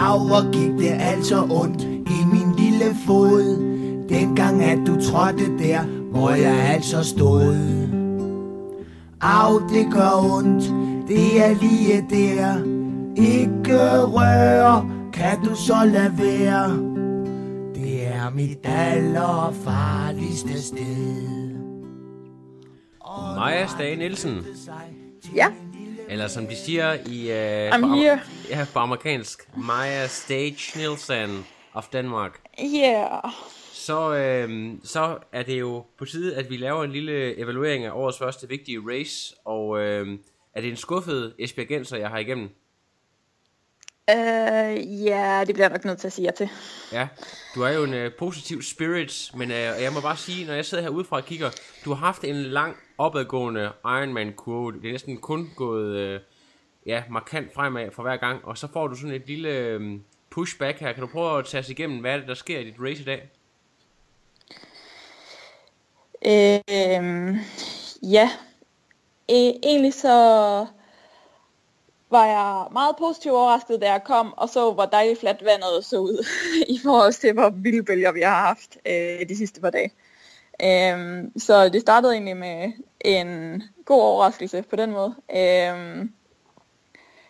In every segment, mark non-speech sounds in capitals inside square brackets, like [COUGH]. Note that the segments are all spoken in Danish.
Au, hvor gik det altså ondt i min lille fod. Dengang at du trådte der, hvor jeg altså stod. Au, det gør ondt, det er lige der. Ikke rør, kan du så lade være? Det er mit allerfarligste sted. Maja Stage Nielsen, Ja, eller som de siger i uh, I'm på, here. [LAUGHS] ja, på amerikansk, Maja Stage Nielsen of Denmark. Yeah. Så, øh, så er det jo på tide, at vi laver en lille evaluering af årets første vigtige race, og øh, er det en skuffet Esbjergenser, jeg har igennem? Uh, ja, det bliver jeg nok nødt til at sige ja til. Ja, du er jo en øh, positiv spirit, men øh, jeg må bare sige, når jeg sidder her udefra og kigger, du har haft en lang opadgående Ironman-kurve. Det er næsten kun gået øh, ja, markant fremad for hver gang, og så får du sådan et lille øh, pushback her. Kan du prøve at tage os igennem, hvad er det, der sker i dit race i dag? Øh, ja, e- egentlig så var jeg meget positivt overrasket, da jeg kom og så, hvor dejligt fladt vandet så ud [LAUGHS] i forhold til, hvor vilde bølger vi har haft øh, de sidste par dage. Øhm, så det startede egentlig med en god overraskelse på den måde. Øhm,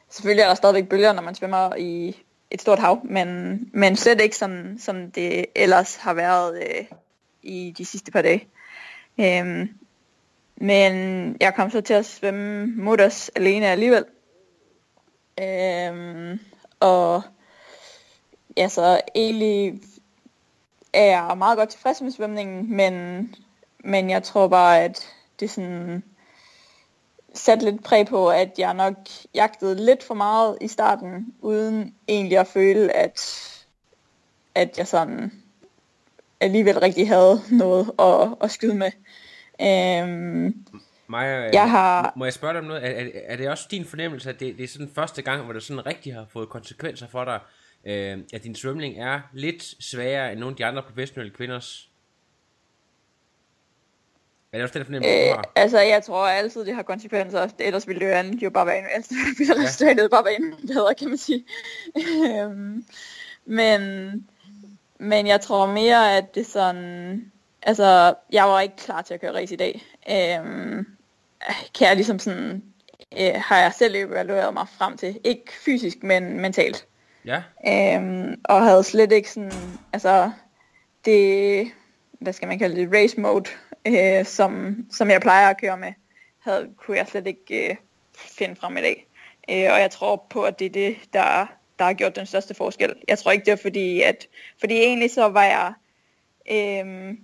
selvfølgelig er der stadigvæk bølger, når man svømmer i et stort hav, men, men slet ikke sådan, som det ellers har været øh, i de sidste par dage. Øhm, men jeg kom så til at svømme mutters alene alligevel. Øhm, og ja, så egentlig er jeg meget godt tilfreds med svømningen, men, men jeg tror bare, at det sådan satte lidt præg på, at jeg nok jagtede lidt for meget i starten, uden egentlig at føle, at, at jeg sådan alligevel rigtig havde noget at, at skyde med. Øhm, Maja, Jeg har- må jeg spørge dig om noget? Er, er, er det også din fornemmelse, at det, det er sådan første gang, hvor det sådan rigtig har fået konsekvenser for dig, øh, at din svømning er lidt sværere end nogle af de andre professionelle kvinders? Er det også den fornemmelse, du øh, har? altså, jeg tror altid, det har konsekvenser. Ellers ville det jo andet jo bare være en, [LAUGHS] altså, ville resultatet bare være endnu bedre, kan man sige. Øhm, men, men jeg tror mere, at det sådan... Altså, jeg var ikke klar til at køre race i dag. Øhm, kan jeg ligesom sådan... Øh, har jeg selv evalueret mig frem til. Ikke fysisk, men mentalt. Ja, Øhm, og havde slet ikke sådan, altså det, hvad skal man kalde det, race mode, øh, som, som jeg plejer at køre med, havde, kunne jeg slet ikke øh, finde frem i dag. Øh, og jeg tror på, at det er det, der, der har gjort den største forskel. Jeg tror ikke, det var fordi, at, fordi egentlig så var jeg, øh,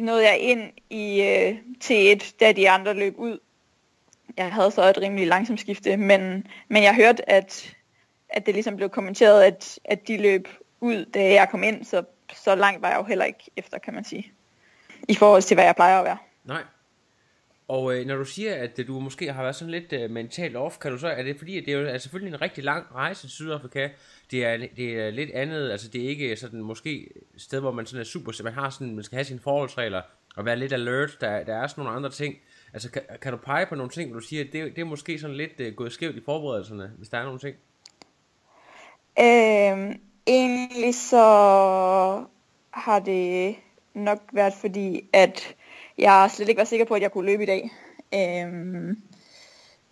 nåede jeg ind i øh, T1, da de andre løb ud. Jeg havde så et rimelig langsomt skifte, men, men jeg hørte, at at det ligesom blev kommenteret, at, at de løb ud, da jeg kom ind, så, så langt var jeg jo heller ikke efter, kan man sige. I forhold til, hvad jeg plejer at være. nej. Og øh, når du siger, at du måske har været sådan lidt øh, mentalt off, kan du så, er det fordi, at det er jo er selvfølgelig en rigtig lang rejse til Sydafrika, det er, det er lidt andet, altså det er ikke sådan måske et sted, hvor man sådan er super, så man har sådan, man skal have sine forholdsregler, og være lidt alert, der, der er sådan nogle andre ting. Altså kan, kan du pege på nogle ting, hvor du siger, at det, det er måske sådan lidt øh, gået skævt i forberedelserne, hvis der er nogle ting? Øhm, egentlig så har det nok været fordi, at jeg slet ikke var sikker på, at jeg kunne løbe i dag. Øhm,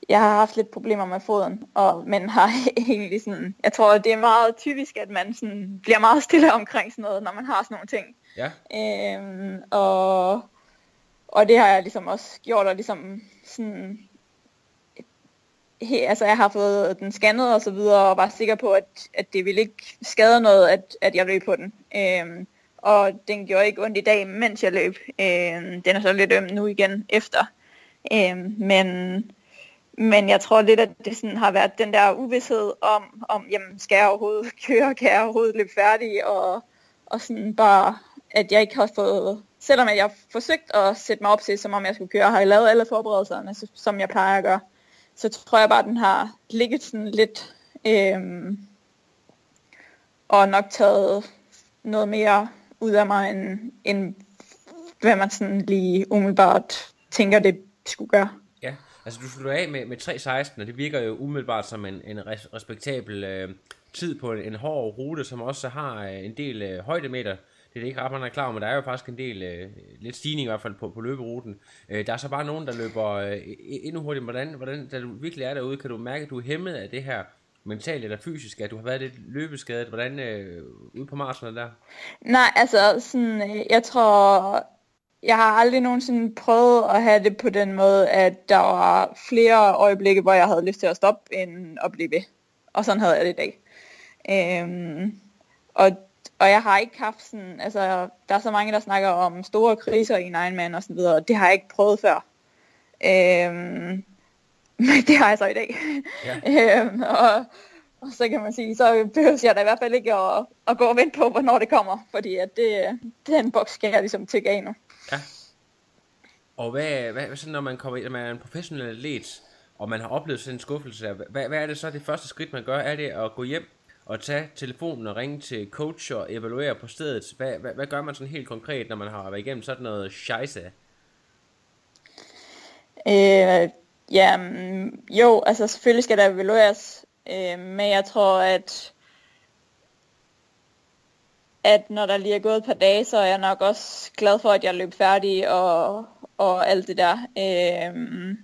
jeg har haft lidt problemer med foden, og, men har [LAUGHS] egentlig sådan, jeg tror, det er meget typisk, at man sådan bliver meget stille omkring sådan noget, når man har sådan nogle ting. Ja, Øhm, og, og det har jeg ligesom også gjort, og ligesom sådan, he, altså jeg har fået den scannet og så videre, og var sikker på, at, at det ville ikke skade noget, at, at jeg løb på den. Øhm, og den gjorde ikke ondt i dag, mens jeg løb. Øh, den er så lidt øm nu igen efter. Øh, men, men jeg tror lidt, at det sådan har været den der uvidshed om, om jamen, skal jeg overhovedet [LAUGHS] køre, kan jeg overhovedet løbe færdig, og, og sådan bare, at jeg ikke har fået, selvom jeg har forsøgt at sætte mig op til, som om jeg skulle køre, har jeg lavet alle forberedelserne, som jeg plejer at gøre, så tror jeg bare, at den har ligget sådan lidt, øh, og nok taget noget mere ud af mig, end, end hvad man sådan lige umiddelbart tænker, det skulle gøre. Ja, altså du slutter af med, med 3.16, og det virker jo umiddelbart som en, en res, respektabel øh, tid på en, en hård rute, som også har øh, en del øh, højdemeter. Det er det ikke ret man er klar over, men der er jo faktisk en del, øh, lidt stigning i hvert fald på, på løberuten. Øh, der er så bare nogen, der løber øh, e-, endnu hurtigere. Hvordan, hvordan, da du virkelig er derude, kan du mærke, at du er hæmmet af det her mentalt eller fysisk, at du har været lidt løbeskadet? Hvordan øh, ude på marsen der? Nej, altså sådan, øh, jeg tror, jeg har aldrig nogensinde prøvet at have det på den måde, at der var flere øjeblikke, hvor jeg havde lyst til at stoppe, end at blive ved. Og sådan havde jeg det i dag. Øhm, og, og jeg har ikke haft sådan, altså der er så mange, der snakker om store kriser i en egen mand og sådan videre, og det har jeg ikke prøvet før. Øhm, [LAUGHS] det har jeg så i dag. Ja. [LAUGHS] øhm, og, og så kan man sige, så behøver jeg da i hvert fald ikke at, at gå og vente på, hvornår det kommer, fordi at det, den boks skal jeg ligesom tække af nu. Ja. Og hvad, hvad, hvad når man kommer ind, når man er en professionel atlet, og man har oplevet sådan en skuffelse, hvad, hvad er det så det første skridt, man gør? Er det at gå hjem og tage telefonen og ringe til coach og evaluere på stedet? Hvad, hvad, hvad gør man sådan helt konkret, når man har været igennem sådan noget scheisse? Øh, ja, mm, jo, altså selvfølgelig skal der evalueres, øh, men jeg tror, at at når der lige er gået et par dage, så er jeg nok også glad for, at jeg løb færdig og, og alt det der. Øhm,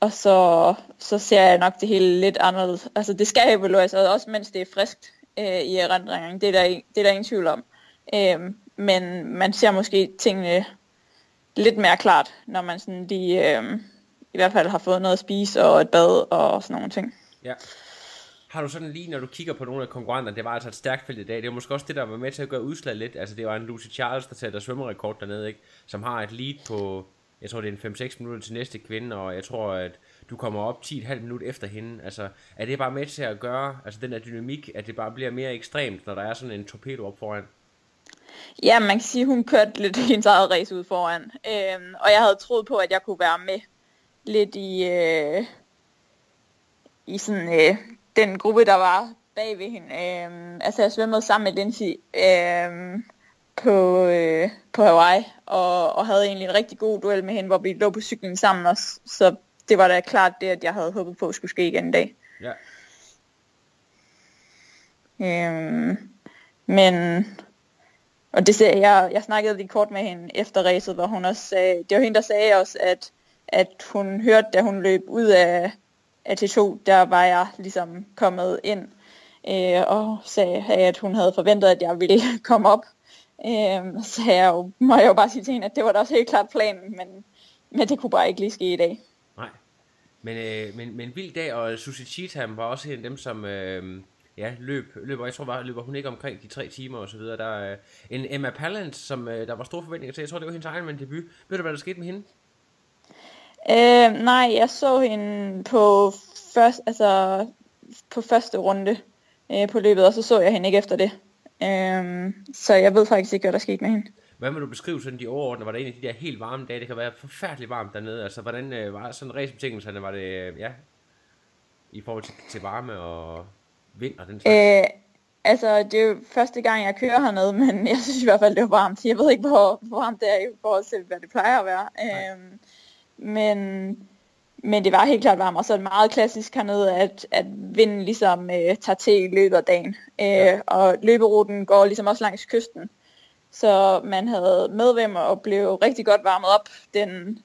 og så, så ser jeg nok det hele lidt anderledes. Altså det skal evalueres, også mens det er friskt øh, i erindringen. Det er der, det er der ingen tvivl om. Øhm, men man ser måske tingene lidt mere klart, når man sådan lige, øh, i hvert fald har fået noget at spise og et bad og sådan nogle ting. Ja. Har du sådan lige, når du kigger på nogle af konkurrenterne, det var altså et stærkt felt i dag, det var måske også det, der var med til at gøre udslag lidt, altså det var en Lucy Charles, der sætter svømmerekord dernede, ikke? som har et lead på, jeg tror det er en 5-6 minutter til næste kvinde, og jeg tror, at du kommer op 10,5 minutter efter hende, altså er det bare med til at gøre, altså den der dynamik, at det bare bliver mere ekstremt, når der er sådan en torpedo op foran? Ja, man kan sige, at hun kørte lidt [LAUGHS] hendes eget race ud foran, øhm, og jeg havde troet på, at jeg kunne være med lidt i, øh, i sådan øh, den gruppe, der var bag ved hende. Øh, altså jeg svømmede sammen med Lindsay øh, på, øh, på Hawaii, og, og havde egentlig en rigtig god duel med hende, hvor vi lå på cyklen sammen også. Så det var da klart det, at jeg havde håbet på, at skulle ske igen i dag. Ja. Øh, men, og det sagde jeg, jeg snakkede lige kort med hende efter racet, hvor hun også sagde, det var hende, der sagde også, at, at hun hørte, da hun løb ud af, af T2, der var jeg ligesom kommet ind øh, og sagde, at hun havde forventet, at jeg ville [LAUGHS] komme op. Øh, så jeg jo, må jeg jo bare sige til hende, at det var da også helt klart planen, men, men det kunne bare ikke lige ske i dag. Nej, men, øh, men, men vild dag, og Susie Cheatham var også en af dem, som øh, ja, løb, løb, og jeg tror bare, løber hun ikke omkring de tre timer og så videre. Der er øh, en Emma Pallant, som øh, der var store forventninger til, jeg tror det var hendes egen debut. Ved du, hvad der skete med hende? Øh, nej, jeg så hende på, først, altså, på første runde øh, på løbet, og så så jeg hende ikke efter det. Øh, så jeg ved faktisk ikke, hvad der skete med hende. Hvad vil du beskrive sådan de overordnede? Var det en af de der helt varme dage? Det kan være forfærdeligt varmt dernede. Altså, hvordan øh, var sådan racebetingelserne? Var det, øh, ja, i forhold til, til varme og vind og den slags? Øh, altså, det er jo første gang, jeg kører hernede, [LAUGHS] men jeg synes i hvert fald, det var varmt. Jeg ved ikke, hvor, hvor varmt det er i forhold til, hvad det plejer at være. Øh, men, men det var helt klart varmt, og så er det meget klassisk hernede, at, at vinden ligesom øh, tager til i løbet af dagen. Øh, ja. Og løberuten går ligesom også langs kysten. Så man havde medvim og blev rigtig godt varmet op den,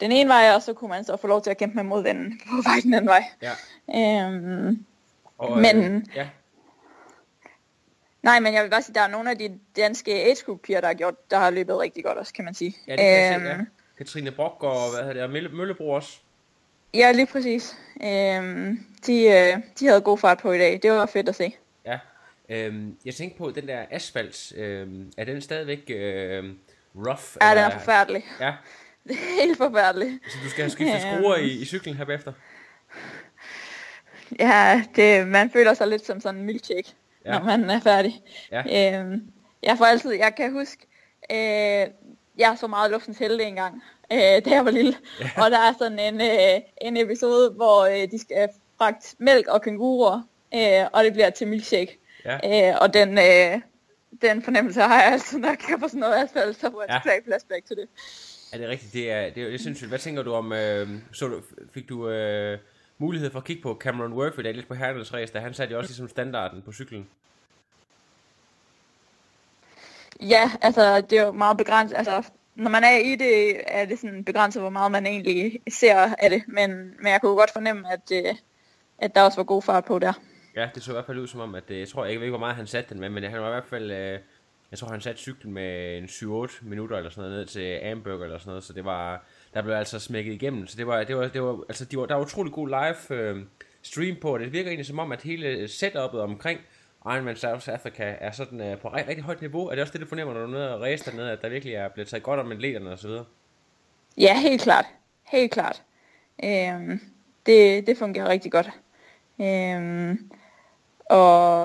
den ene vej, og så kunne man så få lov til at kæmpe med modvinden på vej den anden vej. Ja. Øhm, og, men, øh, ja. Nej, men jeg vil bare sige, der er nogle af de danske age piger, der har, gjort, der har løbet rigtig godt også, kan man sige. Ja, det kan øhm, se, ja. Katrine Brock og hvad hedder det, Mølle, Møllebro også. Ja, lige præcis. Øhm, de, øh, de havde god fart på i dag. Det var fedt at se. Ja. Øhm, jeg tænkte på, den der asfalt, øhm, er den stadigvæk øh, rough? Ja, den er forfærdelig. Ja. Det [LAUGHS] er helt forfærdeligt. Så du skal have skiftet skruer i, i cyklen her bagefter? Ja, det, man føler sig lidt som sådan en milkshake, Ja. ja. når man er færdig. Ja. Øhm, jeg får altid, jeg kan huske, øh, jeg så meget luftens helte engang, øh, da jeg var lille. Ja. Og der er sådan en, øh, en episode, hvor øh, de skal fragte mælk og kænguruer, øh, og det bliver til milkshake. Ja. Øh, og den, øh, den fornemmelse har jeg altid, når jeg på sådan noget asfalt, så får jeg Ja. ja. totalt flashback til det. Er det rigtigt? Det er, det er, det er sindssygt. Hvad tænker du om, øh, så du, fik du øh, mulighed for at kigge på Cameron Worthy, der er lidt på Herdals race, da han satte jo også ligesom standarden på cyklen. Ja, altså det er jo meget begrænset. Altså, når man er i det, er det sådan begrænset, hvor meget man egentlig ser af det. Men, men jeg kunne godt fornemme, at, øh, at der også var god fart på der. Ja, det så i hvert fald ud som om, at øh, jeg tror, jeg ved ikke, hvor meget han satte den med, men han var i hvert fald, øh, jeg tror, han satte cyklen med en 7-8 minutter eller sådan noget ned til Amberg eller sådan noget, så det var, der blev altså smækket igennem, så det var, det var, det var altså, de var, der var utrolig god live øh, stream på, og det virker egentlig som om, at hele setupet omkring Ironman South Africa er sådan øh, på rigtig, rigtig højt niveau. Er det også det, du fornemmer, når du er nede og race dernede, at der virkelig er blevet taget godt om atleterne og så videre? Ja, helt klart. Helt klart. Øhm, det, det fungerer rigtig godt. Øhm, og,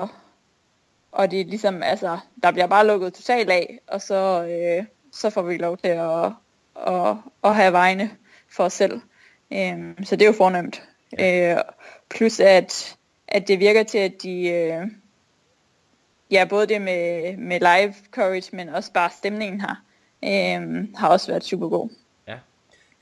og det er ligesom, altså, der bliver bare lukket totalt af, og så, øh, så får vi lov til at, at, at have vejene for os selv. Øhm, så det er jo fornemt. Øh, plus at, at det virker til, at de, øh, ja, både det med, med live courage, men også bare stemningen her, øh, har også været super god.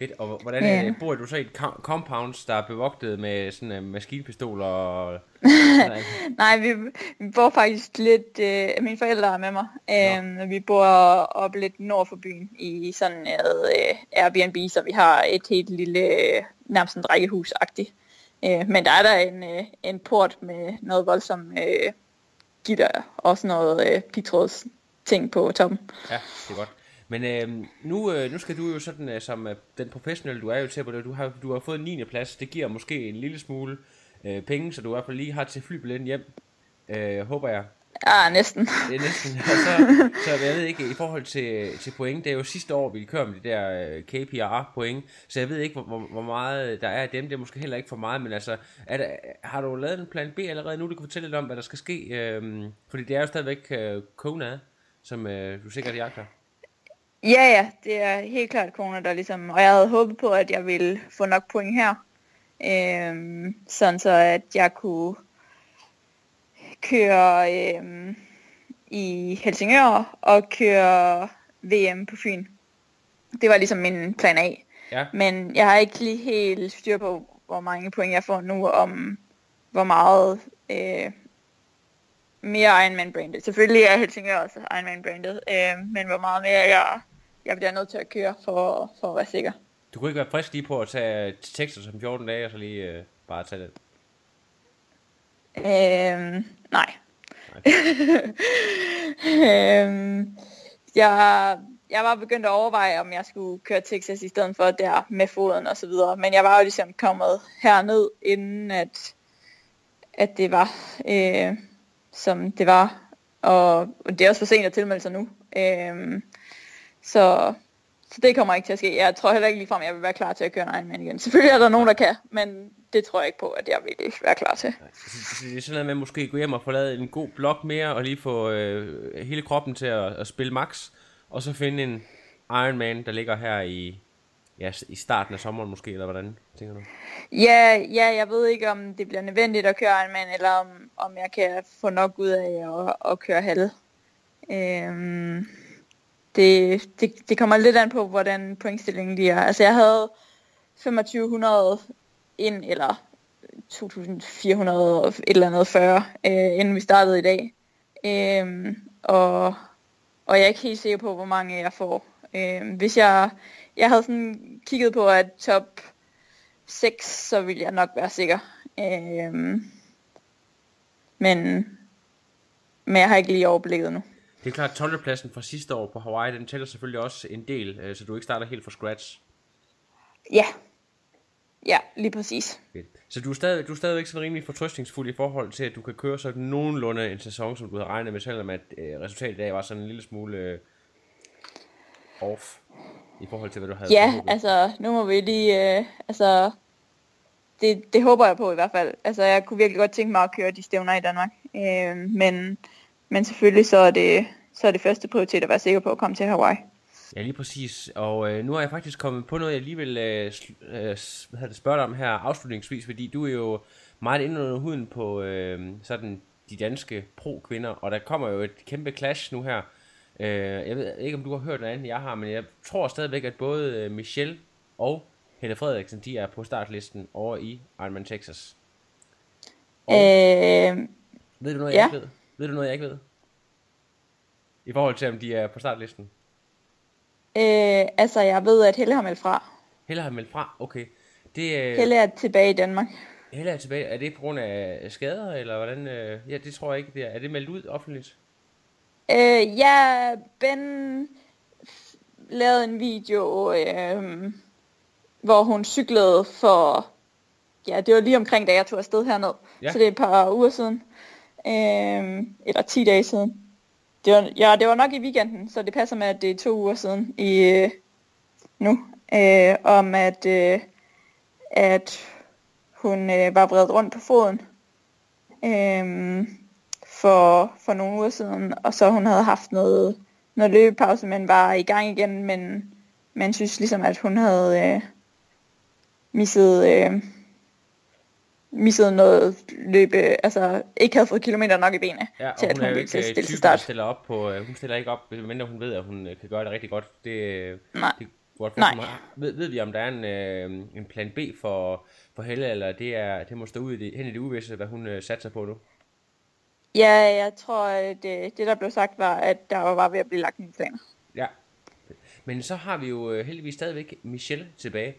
Fedt. Og hvordan Ja. øh, bor du så i et co- compounds, der er bevogtet med sådan uh, maskinpistoler og... sådan, [LAUGHS] Nej, vi, vi bor faktisk lidt, øh, mine forældre er med mig. Øh, vi bor op lidt nord for byen i sådan noget øh, Airbnb, så vi har et helt lille, øh, nærmest en rækkehus-agtigt. Øh, men der er der en, øh, en port med noget voldsomt øh, gitter og sådan noget øh, pigtråds ting på toppen. Ja, det er godt. Men øh, nu, øh, nu skal du jo sådan, øh, som øh, den professionelle du er jo til på det, du har, du har fået en 9. plads, det giver måske en lille smule øh, penge, så du i hvert fald lige har til flybilletten hjem, øh, håber jeg. Ja, næsten. Det er næsten, og så, så jeg ved ikke, i forhold til, til point, det er jo sidste år, vi kører med de der øh, KPR-point, så jeg ved ikke, hvor, hvor, meget der er af dem, det er måske heller ikke for meget, men altså, er der, har du lavet en plan B allerede nu, du kan fortælle lidt om, hvad der skal ske, øh, fordi det er jo stadigvæk øh, Kona, som øh, du sikkert jagter. Ja, ja, det er helt klart Kona, der ligesom, og jeg havde håbet på, at jeg ville få nok point her, øhm, sådan så at jeg kunne køre øhm, i Helsingør og køre VM på Fyn. Det var ligesom min plan A. Ja. Men jeg har ikke lige helt styr på, hvor mange point jeg får nu, om hvor meget øh, mere Ironman branded. Selvfølgelig er Helsingør også Ironman branded, øh, men hvor meget mere jeg, jeg bliver nødt til at køre for, for at være sikker. Du kunne ikke være frisk lige på at tage til Texas om 14 dage, og så lige øh, bare tage den. Øh, nej. [LAUGHS] øh, jeg, jeg var begyndt at overveje, om jeg skulle køre Texas i stedet for der med foden og så videre. Men jeg var jo ligesom kommet herned, inden at, at det var, øh, som det var. Og det er også for sent at tilmelde sig nu. Øh, så, så det kommer ikke til at ske. Jeg tror heller ikke ligefrem, at jeg vil være klar til at køre en Ironman igen. Selvfølgelig er der nogen, der kan, men det tror jeg ikke på, at jeg vil være klar til. Det er sådan noget med måske gå hjem og få lavet en god blok mere, og lige få øh, hele kroppen til at, at spille max, og så finde en Ironman, der ligger her i, ja, i starten af sommeren måske, eller hvordan tænker du? Ja, ja, jeg ved ikke, om det bliver nødvendigt at køre Ironman, eller om, om jeg kan få nok ud af at, at køre halv. Øhm, det, det, det kommer lidt an på, hvordan pointstillingen lige er. Altså, jeg havde 2500 ind, eller 2400 et eller andet 40, øh, inden vi startede i dag. Øh, og, og jeg er ikke helt sikker på, hvor mange jeg får. Øh, hvis jeg, jeg havde sådan kigget på, at top 6, så ville jeg nok være sikker. Øh, men, men jeg har ikke lige overblikket nu. Det er klart, at 12. pladsen fra sidste år på Hawaii, den tæller selvfølgelig også en del, øh, så du ikke starter helt fra scratch. Ja, ja, lige præcis. Så du er, stadig, du er stadigvæk sådan rimelig fortrøstningsfuld i forhold til, at du kan køre sådan nogenlunde en sæson, som du havde regnet med, selvom at øh, resultatet i dag var sådan en lille smule øh, off. i forhold til, hvad du havde Ja, forhåbet? altså nu må vi lige, øh, altså det, det håber jeg på i hvert fald. Altså jeg kunne virkelig godt tænke mig at køre de stævner i Danmark. Øh, men, men selvfølgelig så er, det, så er det første prioritet at være sikker på at komme til Hawaii. Ja, lige præcis. Og øh, nu er jeg faktisk kommet på noget, jeg lige vil øh, øh, spørge dig om her afslutningsvis, fordi du er jo meget inde under huden på øh, sådan de danske pro-kvinder, og der kommer jo et kæmpe clash nu her. Øh, jeg ved ikke, om du har hørt noget andet, jeg har, men jeg tror stadigvæk, at både øh, Michelle og Helle Frederiksen, de er på startlisten over i Ironman Texas. Og, Øh, ved du noget, jeg ja. ved? Ved du noget, jeg ikke ved? I forhold til, om de er på startlisten? øh, altså jeg ved, at Helle har meldt fra. Helle har meldt fra, okay. Det, øh, Helle er tilbage i Danmark. Helle er tilbage. Er det på grund af skader, eller hvordan? Øh... Ja, det tror jeg ikke, det er. Er det meldt ud offentligt? Øh, ja, Ben lavede en video, øh, hvor hun cyklede for, ja, det var lige omkring, da jeg tog afsted herned. Ja. Så det er et par uger siden. Øh, eller 10 dage siden. Det var, ja, det var nok i weekenden, så det passer med, at det er to uger siden i øh, nu. Øh, om at, øh, at hun øh, var vredet rundt på foden. Øh, for, for nogle uger siden, og så hun havde haft noget, noget løbepause, men var i gang igen, men man synes ligesom, at hun havde øh, misset, øh, misset noget løbe, altså ikke havde fået kilometer nok i benene, Ja, til at hun jo ville til øh, stille til start. stiller op på... Øh, hun stiller ikke op, medmindre hun ved, at hun øh, kan gøre det rigtig godt. Det, Nej. det godt Nej. Nej. Ved, ved vi, om der er en, øh, en plan B for, for Helle, eller det, er, det må stå ud i det, hen i det uvisse, hvad hun øh, satser på nu? Ja, jeg tror, at det, det der blev sagt var, at der var ved at blive lagt nogle planer. Ja. Men så har vi jo heldigvis stadigvæk Michelle tilbage.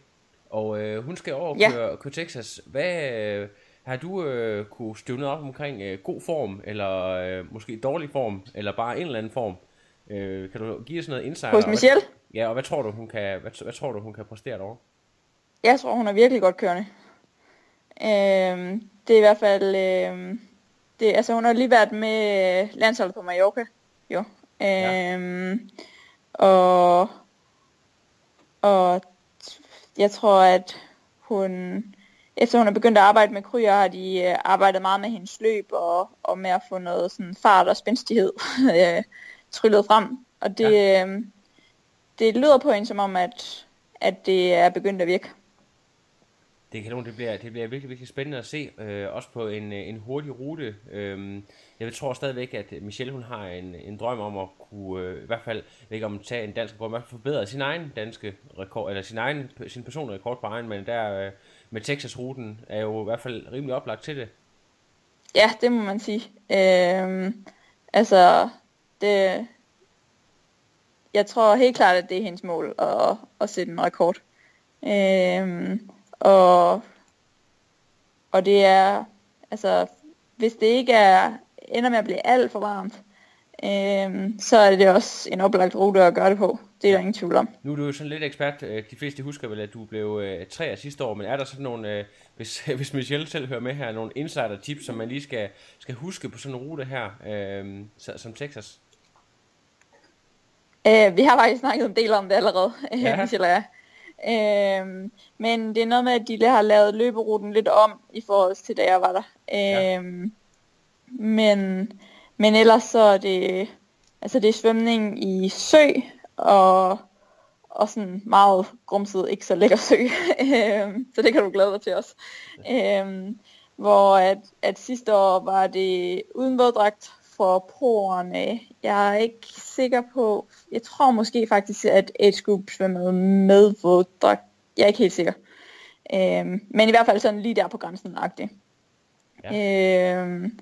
Og øh, hun skal over og Ja. køre, Texas. Hvad øh, har du øh, kunne støve noget op omkring øh, god form, eller øh, måske dårlig form, eller bare en eller anden form? Øh, kan du give os noget insight? Hos og Michelle? Hvad, ja, og hvad tror du, hun kan, hvad, hvad tror du, hun kan præstere derovre? Jeg tror, hun er virkelig godt kørende. Øhm, det er i hvert fald... Øhm, det, altså, hun har lige været med landsholdet på Mallorca, jo. Øhm, og, og jeg tror, at hun... Efter hun er begyndt at arbejde med kryer, har de øh, arbejdet meget med hendes løb og, og med at få noget sådan fart og spændstighed [LAUGHS] øh, tryllet frem. Og det, ja. øh, det lyder på hende som om, at, at det er begyndt at virke. Det kanon, det bliver, det bliver virkelig, virkelig spændende at se, øh, også på en, øh, en hurtig rute. Øhm, jeg tror stadigvæk, at Michelle hun har en, en drøm om at kunne, øh, i hvert fald, ikke om tage en dansk rekord, men forbedre sin egen danske rekord, eller sin egen sin personlige rekord på egen, men der øh, med Texas-ruten er jo i hvert fald rimelig oplagt til det. Ja, det må man sige. Øh, altså, det, jeg tror helt klart, at det er hendes mål at, at sætte en rekord. Øh, og, og det er, altså, hvis det ikke er, ender med at blive alt for varmt, øhm, så er det også en oplagt rute at gøre det på. Det er der ingen tvivl om. Nu er du jo sådan lidt ekspert. øh, De fleste husker vel, at du blev øh, træer sidste år, men er der sådan nogle, øh, hvis, [LAUGHS] hvis Michelle selv hører med her, nogle insider tips, som man lige skal, skal huske på sådan en rute her, øh, som Texas? Øh, vi har faktisk snakket en del om det allerede, Ja. ja. Michelle og jeg. Øhm, men det er noget med, at de har lavet løberuten lidt om i forhold til, da jeg var der. Ja. Men, men ellers så er det, altså det er svømning i sø, og, og sådan meget grumset, ikke så lækker sø. øhm, så det kan du glæde dig til også. Øhm, hvor at, at sidste år var det uden våddragt for proerne. Jeg er ikke sikker på, jeg tror måske faktisk, at Age Group svømmede med våddragt. Jeg er ikke helt sikker. Øhm, men i hvert fald sådan lige der på grænsen agtigt. Ja. Øhm,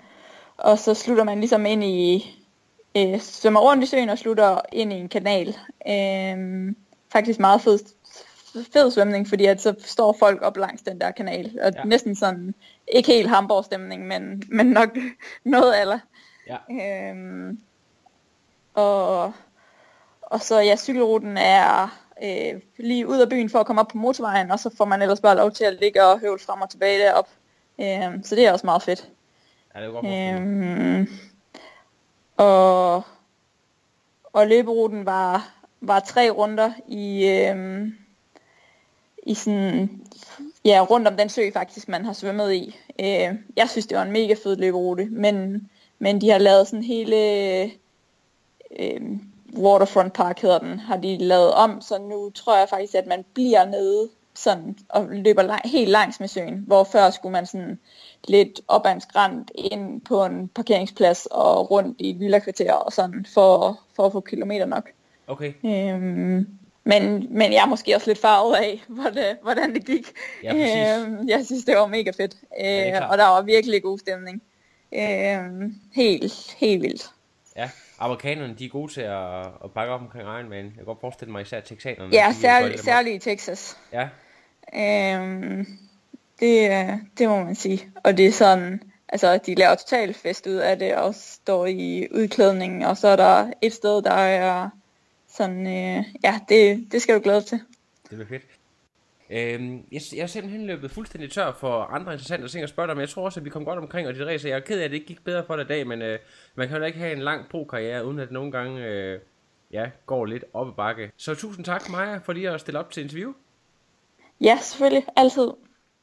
og så slutter man ligesom ind i, øh, svømmer rundt i søen og slutter ind i en kanal. Øhm, faktisk meget fed, fed svømning, fordi at så står folk op langs den der kanal. Og Ja. næsten sådan, ikke helt Hamburg stemning, men, men nok [LAUGHS] noget eller. Ja. Øhm, og, og så ja, cykelruten er øh, lige ud af byen for at komme op på motorvejen, og så får man ellers bare lov til at ligge og høvle frem og tilbage derop. Øhm, så det er også meget fedt. Ja, det er godt øhm. Øhm, og, og løberuten var var tre runder i, øh, i sådan, ja, rundt om den sø faktisk, man har svømmet i. Øh, jeg synes, det var en mega fed løberute, men, men de har lavet sådan hele øh, Waterfront Park hedder den, har de lavet om, så nu tror jeg faktisk, at man bliver nede sådan, og løber lang, helt langs med søen, hvor før skulle man sådan lidt op ad en skrant ind på en parkeringsplads og rundt i et villakvarter og sådan, for, for at få kilometer nok. Okay. Øhm, men, men jeg er måske også lidt farvet af, [LAUGHS] hvordan, hvordan det gik. Ja, præcis. øhm, jeg synes, det var mega fedt. Øh, klart. og der var virkelig god stemning. Øhm, helt, helt vildt. Ja, amerikanerne, de er gode til at, at bakke op omkring Ironman. Jeg kan godt forestille mig især texanerne. Ja, særligt, særligt i Texas. Ja, Øhm, det, det må man sige. Og det er sådan, altså de laver total fest ud af det, og står i udklædningen, og så er der et sted, der er sådan, øh, ja, det, det skal du glæde til. det bliver fedt. Øhm, jeg, jeg er simpelthen løbet fuldstændig tør for andre interessante ting at spørge dig om. Jeg tror også, at vi kom godt omkring og dit race. Jeg er ked af, at det ikke gik bedre for dig i dag, men øh, man kan jo ikke have en lang pro-karriere, uden at det nogle gange øh, ja, går lidt op ad bakke. Så tusind tak, Maja, for lige at stille op til interview. Ja, selvfølgelig. Altid.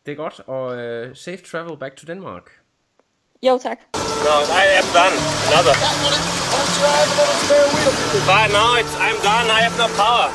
Det er godt, og øh, safe travel back to Denmark. Jo, tak. No, I am done. Another. But now it's, I'm done. I have no power.